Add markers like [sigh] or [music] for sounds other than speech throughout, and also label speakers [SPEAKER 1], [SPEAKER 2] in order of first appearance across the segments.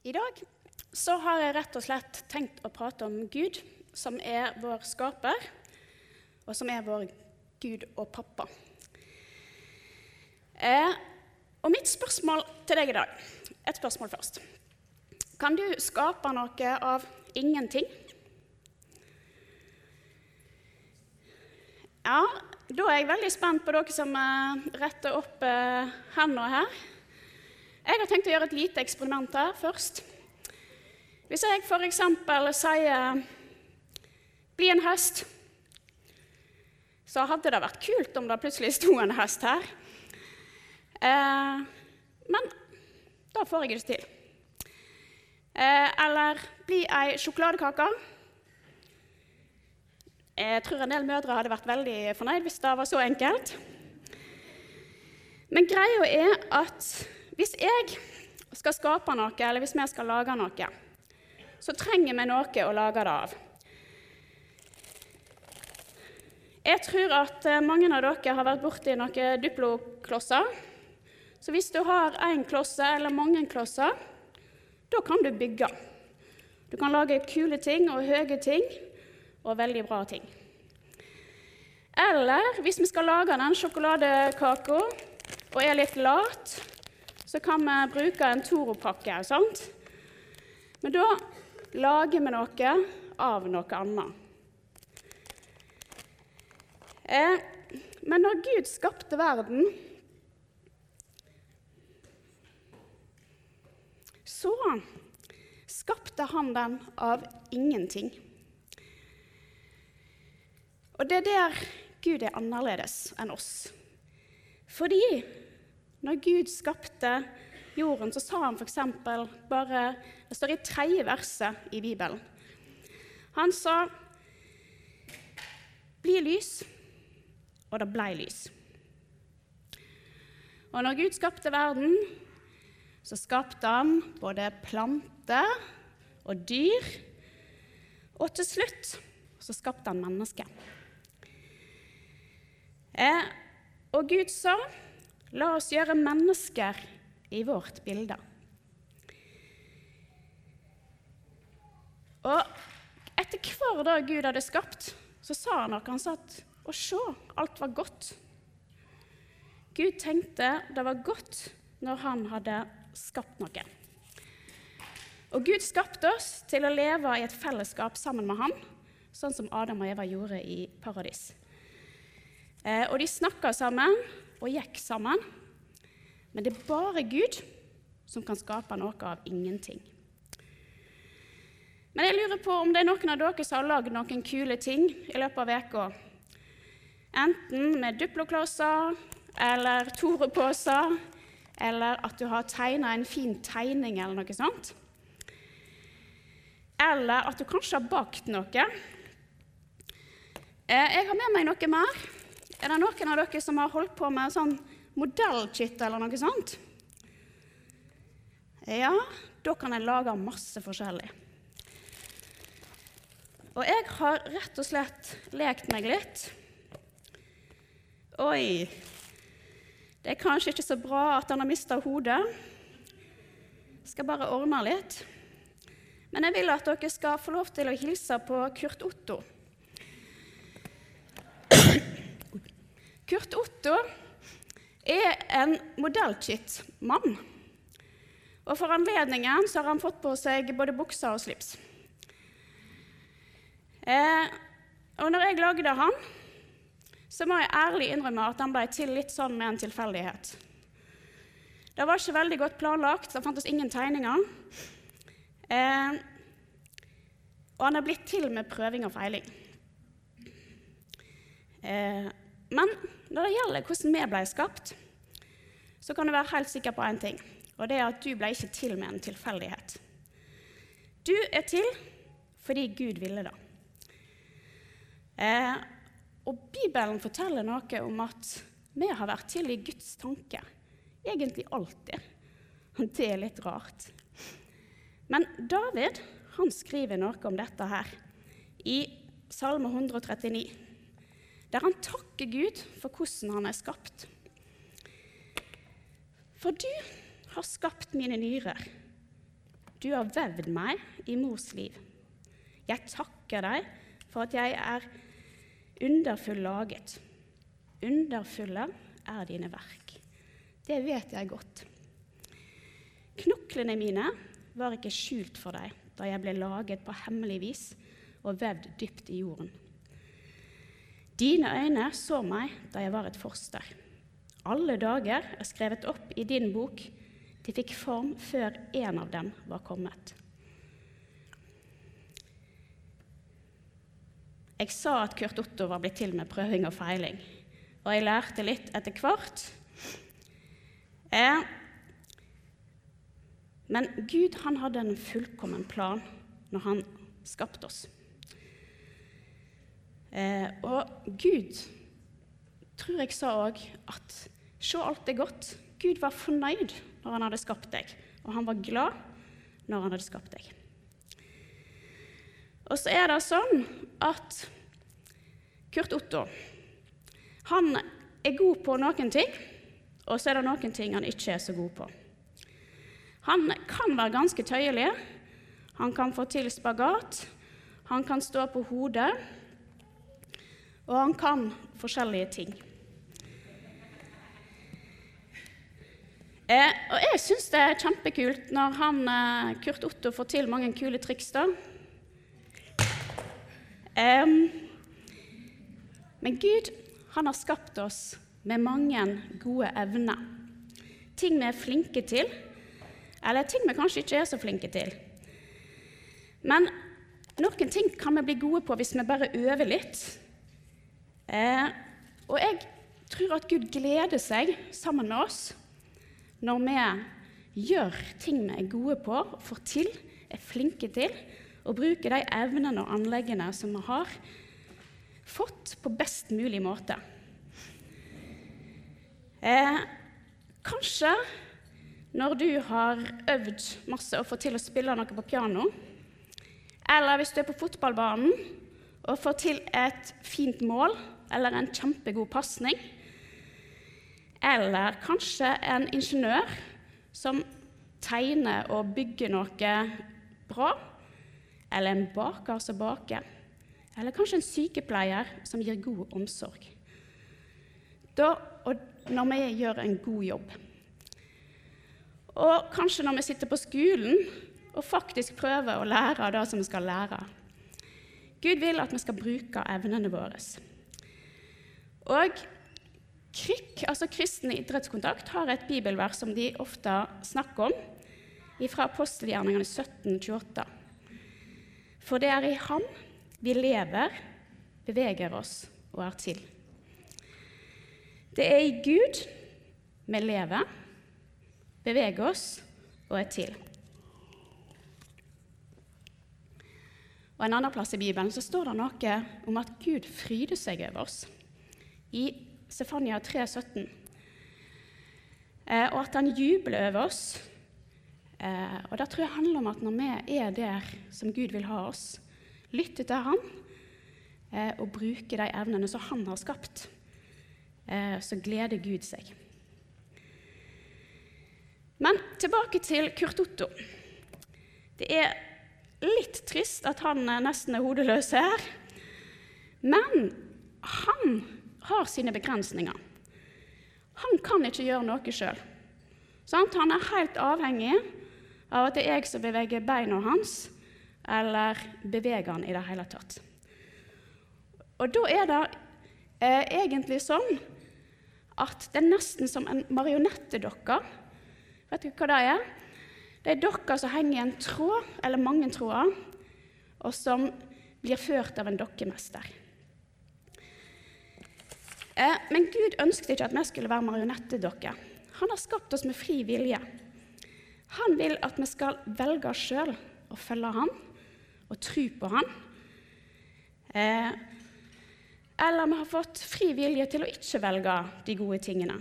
[SPEAKER 1] I dag så har jeg rett og slett tenkt å prate om Gud, som er vår skaper, og som er vår Gud og pappa. Eh, og mitt spørsmål til deg i dag Et spørsmål først. Kan du skape noe av ingenting? Ja, da er jeg veldig spent på dere som eh, retter opp eh, hendene her. Jeg har tenkt å gjøre et lite eksperiment her først. Hvis jeg f.eks. sier 'bli en hest', så hadde det vært kult om det plutselig sto en hest her. Eh, men da får jeg det til. Eh, eller 'bli ei sjokoladekake'. Jeg tror en del mødre hadde vært veldig fornøyd hvis det var så enkelt. Men greia er at hvis jeg skal skape noe, eller hvis vi skal lage noe, så trenger vi noe å lage det av. Jeg tror at eh, mange av dere har vært borti noen duploklosser. Så hvis du har én klosse eller mange klosser, da kan du bygge. Du kan lage kule ting og høye ting og veldig bra ting. Eller hvis vi skal lage den sjokoladekaka og er litt lat, så kan vi bruke en Toro-pakke. sant? Men da lager vi noe av noe annet. Eh, men når Gud skapte verden, så skapte han den av ingenting. Og det er der Gud er annerledes enn oss. Fordi når Gud skapte jorden, så sa han f.eks. bare Det står i tredje verset i Bibelen. Han sa 'bli lys', og det blei lys. Og når Gud skapte verden, så skapte han både planter og dyr, og til slutt så skapte han mennesket. Eh, og Gud sa, 'La oss gjøre mennesker i vårt bilde'. Og etter hver dag Gud hadde skapt, så sa han noe. Han satt og 'Å se, alt var godt'. Gud tenkte det var godt når han hadde skapt noe. Og Gud skapte oss til å leve i et fellesskap sammen med han, sånn som Adam og Eva gjorde i paradis. Eh, og de snakka sammen og gikk sammen. Men det er bare Gud som kan skape noe av ingenting. Men jeg lurer på om det er noen av dere som har lagd noen kule ting i løpet av uka. Enten med duploklosser eller Tore-poser, eller at du har tegna en fin tegning eller noe sånt. Eller at du kanskje har bakt noe. Eh, jeg har med meg noe mer. Er det noen av dere som har holdt på med sånn modellkit eller noe sånt? Ja, da kan jeg lage masse forskjellig. Og jeg har rett og slett lekt meg litt. Oi, det er kanskje ikke så bra at han har mista hodet. Skal bare ordne litt. Men jeg vil at dere skal få lov til å hilse på Kurt Otto. Kurt Otto er en modellkit-mann. Og for anledningen har han fått på seg både bukser og slips. Eh, og når jeg lagde han, så må jeg ærlig innrømme at han ble til litt sånn med en tilfeldighet. Det var ikke veldig godt planlagt, det fantes ingen tegninger. Eh, og han er blitt til med prøving og feiling. Eh, men når det gjelder hvordan vi ble skapt, så kan du være helt sikker på én ting, og det er at du ble ikke til med en tilfeldighet. Du er til fordi Gud ville det. Eh, og Bibelen forteller noe om at vi har vært til i Guds tanke. Egentlig alltid. [laughs] Det er litt rart. Men David han skriver noe om dette her i Salme 139 der han takker Gud for hvordan han er skapt. For du har skapt mine nyrer. du har vevd meg i mors liv. Jeg takker deg for at jeg er underfull laget. Underfulle er dine verk. Det vet jeg godt. Knoklene mine var ikke skjult for deg da jeg ble laget på hemmelig vis og vevd dypt i jorden. Dine øyne så meg da jeg var et forster. Alle dager er skrevet opp i din bok. De fikk form før en av dem var kommet. Jeg sa at Kurt Otto var blitt til med prøving og feiling, og jeg lærte litt etter hvert. Eh, men Gud han hadde en fullkommen plan når han skapte oss. Eh, og Gud tror jeg sa òg at se alt er godt. Gud var fornøyd når han hadde skapt deg, og han var glad når han hadde skapt deg. Og så er det sånn at Kurt Otto han er god på noen ting, og så er det noen ting han ikke er så god på. Han kan være ganske tøyelig. Han kan få til spagat. Han kan stå på hodet. Og han kan forskjellige ting. Eh, og jeg syns det er kjempekult når han, eh, Kurt Otto får til mange kule triks. da. Eh, men Gud han har skapt oss med mange gode evner. Ting vi er flinke til, eller ting vi kanskje ikke er så flinke til. Men noen ting kan vi bli gode på hvis vi bare øver litt. Eh, og jeg tror at Gud gleder seg sammen med oss når vi gjør ting vi er gode på, får til, er flinke til, og bruker de evnene og anleggene som vi har fått, på best mulig måte. Eh, kanskje når du har øvd masse og fått til å spille noe på piano, eller hvis du er på fotballbanen og får til et fint mål eller en kjempegod pasning, eller kanskje en ingeniør som tegner og bygger noe bra, eller en baker som baker, eller kanskje en sykepleier som gir god omsorg. Da, og når vi gjør en god jobb. Og kanskje når vi sitter på skolen og faktisk prøver å lære det som vi skal lære. Gud vil at vi skal bruke evnene våre. Og KRIK, altså Kristen idrettskontakt, har et bibelvers som de ofte snakker om, fra apostelgjerningene 1728. For det er i Ham vi lever, beveger oss og er til. Det er i Gud vi lever, beveger oss og er til. Og En annen plass i Bibelen så står det noe om at Gud fryder seg over oss. I Sefania 3, 17. Eh, og at han jubler over oss. Eh, og Det tror jeg handler om at når vi er der som Gud vil ha oss, lytter til Han eh, og bruker de evnene som Han har skapt, så gleder Gud seg. Men tilbake til Kurt Otto. Det er litt trist at han nesten er hodeløs her. Men han har sine begrensninger. Han kan ikke gjøre noe sjøl. Han er helt avhengig av at det er jeg som beveger beina hans, eller beveger han i det hele tatt. Og da er det eh, egentlig sånn at det er nesten som en marionettedokke. Vet du hva det er? Det er dokker som henger i en tråd, eller mange tråder, og som blir ført av en dokkemester. Eh, men Gud ønsket ikke at vi skulle være marionettedokker. Han har skapt oss med fri vilje. Han vil at vi skal velge oss sjøl og følge Han og tro på Han. Eh, eller vi har fått fri vilje til å ikke velge de gode tingene.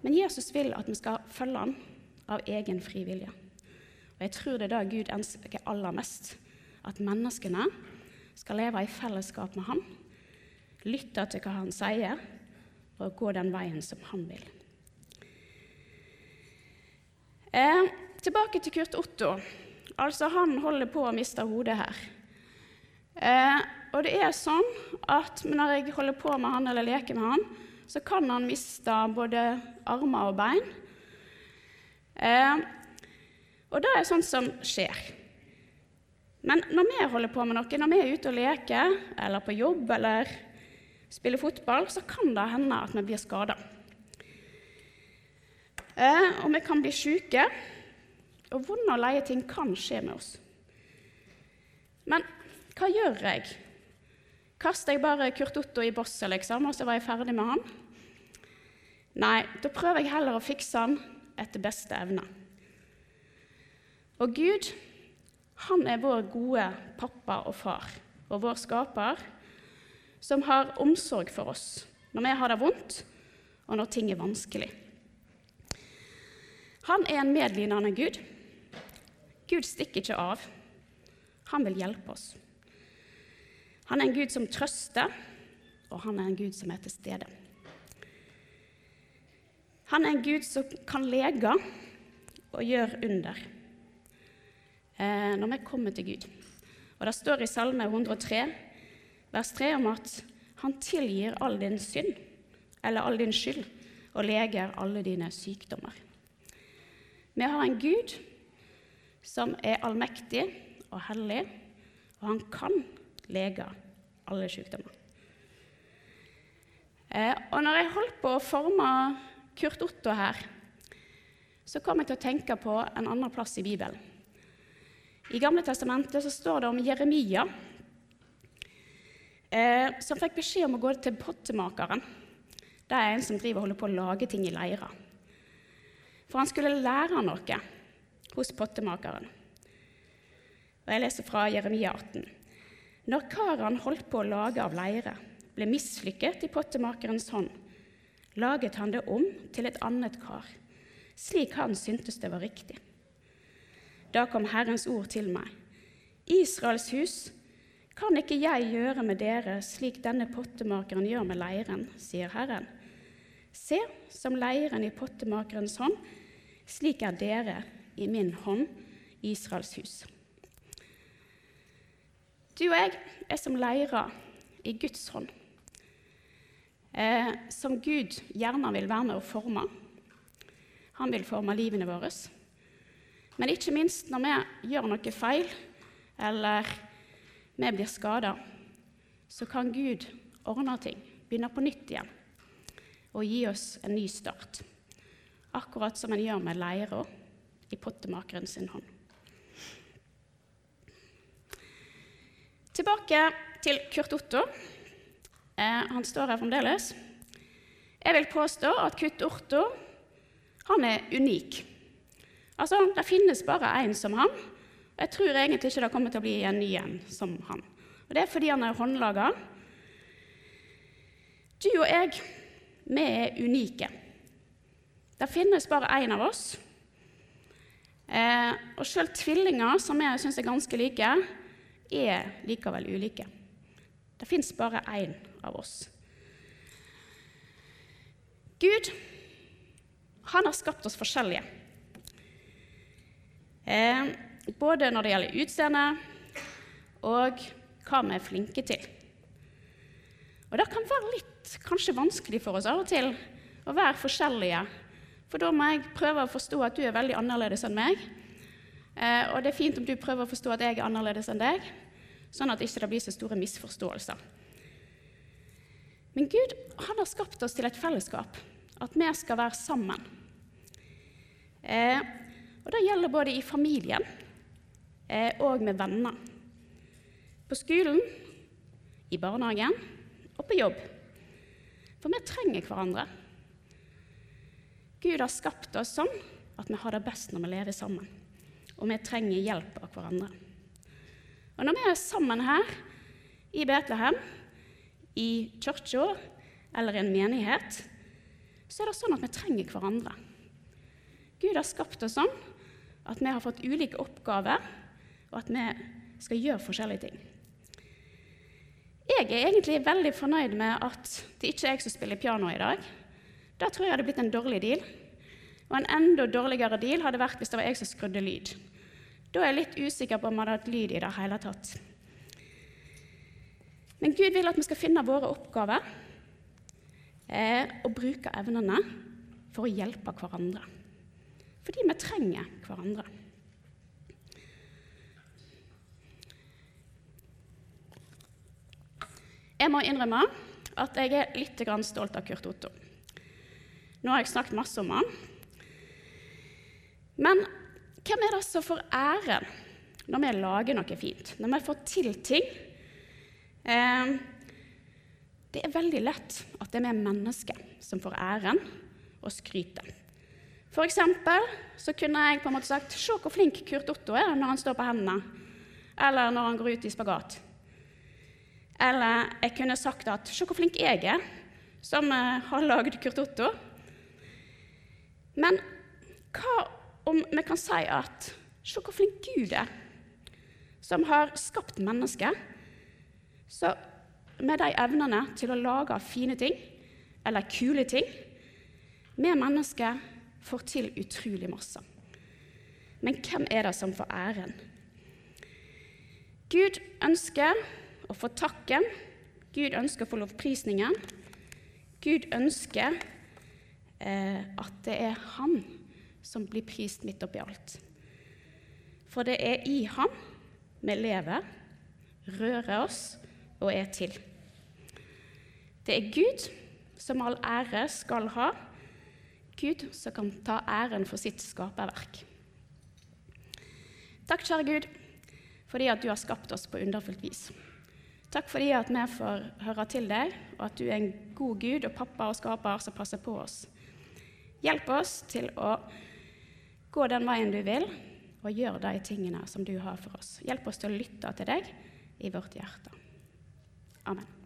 [SPEAKER 1] Men Jesus vil at vi skal følge Han av egen fri vilje. Og jeg tror det er det Gud ønsker aller mest. At menneskene skal leve i fellesskap med Han, lytte til hva Han sier, og gå den veien som Han vil. Eh, tilbake til Kurt Otto. altså han holder på å miste hodet her. Eh, og det er sånn at når jeg holder på med han eller leker med han, så kan han miste både armer og bein. Eh, og det er sånt som skjer. Men når vi holder på med noe, når vi er ute og leker, eller på jobb eller spiller fotball, så kan det hende at vi blir skada. Eh, og vi kan bli sjuke, og vonde og leie ting kan skje med oss. Men hva gjør jeg? Kaster jeg bare Kurt Otto i bosset, liksom, og så var jeg ferdig med han? Nei, da prøver jeg heller å fikse han etter beste evne. Og Gud, han er vår gode pappa og far og vår skaper, som har omsorg for oss når vi har det vondt, og når ting er vanskelig. Han er en medlidende Gud. Gud stikker ikke av. Han vil hjelpe oss. Han er en Gud som trøster, og han er en Gud som er til stede. Han er en Gud som kan lege og gjøre under eh, når vi kommer til Gud. Og Det står i Salme 103, vers 3, om at han tilgir all din synd, eller all din skyld, og leger alle dine sykdommer. Vi har en Gud som er allmektig og hellig, og han kan lege alle sykdommer. Eh, og når jeg holdt på å forme Kurt Otto her, så kom jeg til å tenke på en annen plass i Bibelen. I Gamle testamentet så står det om Jeremia, eh, som fikk beskjed om å gå til pottemakeren. Det er en som driver og holder på å lage ting i leira. For han skulle lære noe hos pottemakeren. Og Jeg leser fra Jeremia 18. Når karen holdt på å lage av leire, ble mislykket i pottemakerens hånd, laget han det om til et annet kar, slik han syntes det var riktig. Da kom Herrens ord til meg. Israels hus, kan ikke jeg gjøre med dere slik denne pottemakeren gjør med leiren, sier Herren. Se, som leiren i pottemakerens hånd, slik er dere i min hånd, Israels hus. Du og jeg er som leira i Guds hånd, eh, som Gud gjerne vil være med å forme. Han vil forme livene våre. Men ikke minst når vi gjør noe feil, eller vi blir skada, så kan Gud ordne ting, begynne på nytt igjen og gi oss en ny start. Akkurat som en gjør med leira i pottemakeren sin hånd. Tilbake til Kurt Otto. Eh, han står her fremdeles. Jeg vil påstå at Kurt Otto han er unik. Altså, Det finnes bare én som han. Jeg tror egentlig ikke det kommer til å bli en ny en som han. Og Det er fordi han er håndlaga. Du og jeg, vi er unike. Det finnes bare én av oss. Eh, og sjøl tvillinger, som jeg syns er ganske like, er likevel ulike. Det fins bare én av oss. Gud, han har skapt oss forskjellige. Eh, både når det gjelder utseende og hva vi er flinke til. Og Det kan være litt kanskje vanskelig for oss av og til å være forskjellige. For da må jeg prøve å forstå at du er veldig annerledes enn meg. Eh, og det er fint om du prøver å forstå at jeg er annerledes enn deg, sånn at det ikke blir så store misforståelser. Men Gud han har skapt oss til et fellesskap, at vi skal være sammen. Eh, og Det gjelder både i familien og med venner. På skolen, i barnehagen og på jobb. For vi trenger hverandre. Gud har skapt oss sånn at vi har det best når vi lever sammen. Og vi trenger hjelp av hverandre. Og når vi er sammen her i Betlehem, i kirka eller i en menighet, så er det sånn at vi trenger hverandre. Gud har skapt oss sånn at vi har fått ulike oppgaver, og at vi skal gjøre forskjellige ting. Jeg er egentlig veldig fornøyd med at det ikke er jeg som spiller piano i dag. Da tror jeg hadde blitt en dårlig deal. Og en enda dårligere deal hadde vært hvis det var jeg som skrudde lyd. Da er jeg litt usikker på om jeg hadde hatt lyd i det hele tatt. Men Gud vil at vi skal finne våre oppgaver eh, og bruke evnene for å hjelpe hverandre. Fordi vi trenger hverandre. Jeg må innrømme at jeg er litt stolt av Kurt Otto. Nå har jeg snakket masse om han. Men hvem er det som får æren når vi lager noe fint? Når vi får til ting? Eh, det er veldig lett at det er vi mennesker som får æren og skrytet. For eksempel så kunne jeg på en måte sagt Se hvor flink Kurt Otto er når han står på hendene, eller når han går ut i spagat. Eller jeg kunne sagt at se hvor flink jeg er, som uh, har lagd Kurt Otto. Men hva om vi kan si at se hvor flink Gud er, som har skapt mennesket, så med de evnene til å lage fine ting, eller kule ting Vi mennesker får til utrolig masse. Men hvem er det som får æren? Gud ønsker å få takken. Gud ønsker å få lovprisningen. Gud ønsker eh, at det er Han som blir prist midt oppi alt. For det er i Han vi lever, rører oss og er til. Det er Gud som all ære skal ha, Gud som kan ta æren for sitt skaperverk. Takk, kjære Gud, fordi at du har skapt oss på underfullt vis. Takk fordi at vi får høre til deg, og at du er en god Gud og pappa og skaper som passer på oss. Hjelp oss til å gå den veien du vil, og gjøre de tingene som du har for oss. Hjelp oss til å lytte til deg i vårt hjerte. Amen.